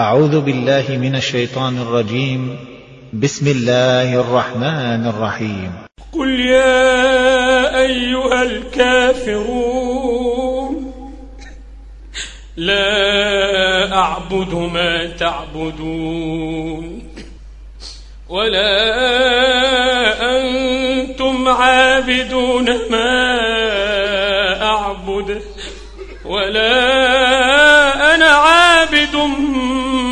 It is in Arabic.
أعوذ بالله من الشيطان الرجيم. بسم الله الرحمن الرحيم. قل يا أيها الكافرون لا أعبد ما تعبدون ولا أنتم عابدون ما أعبد ولا أنا عابد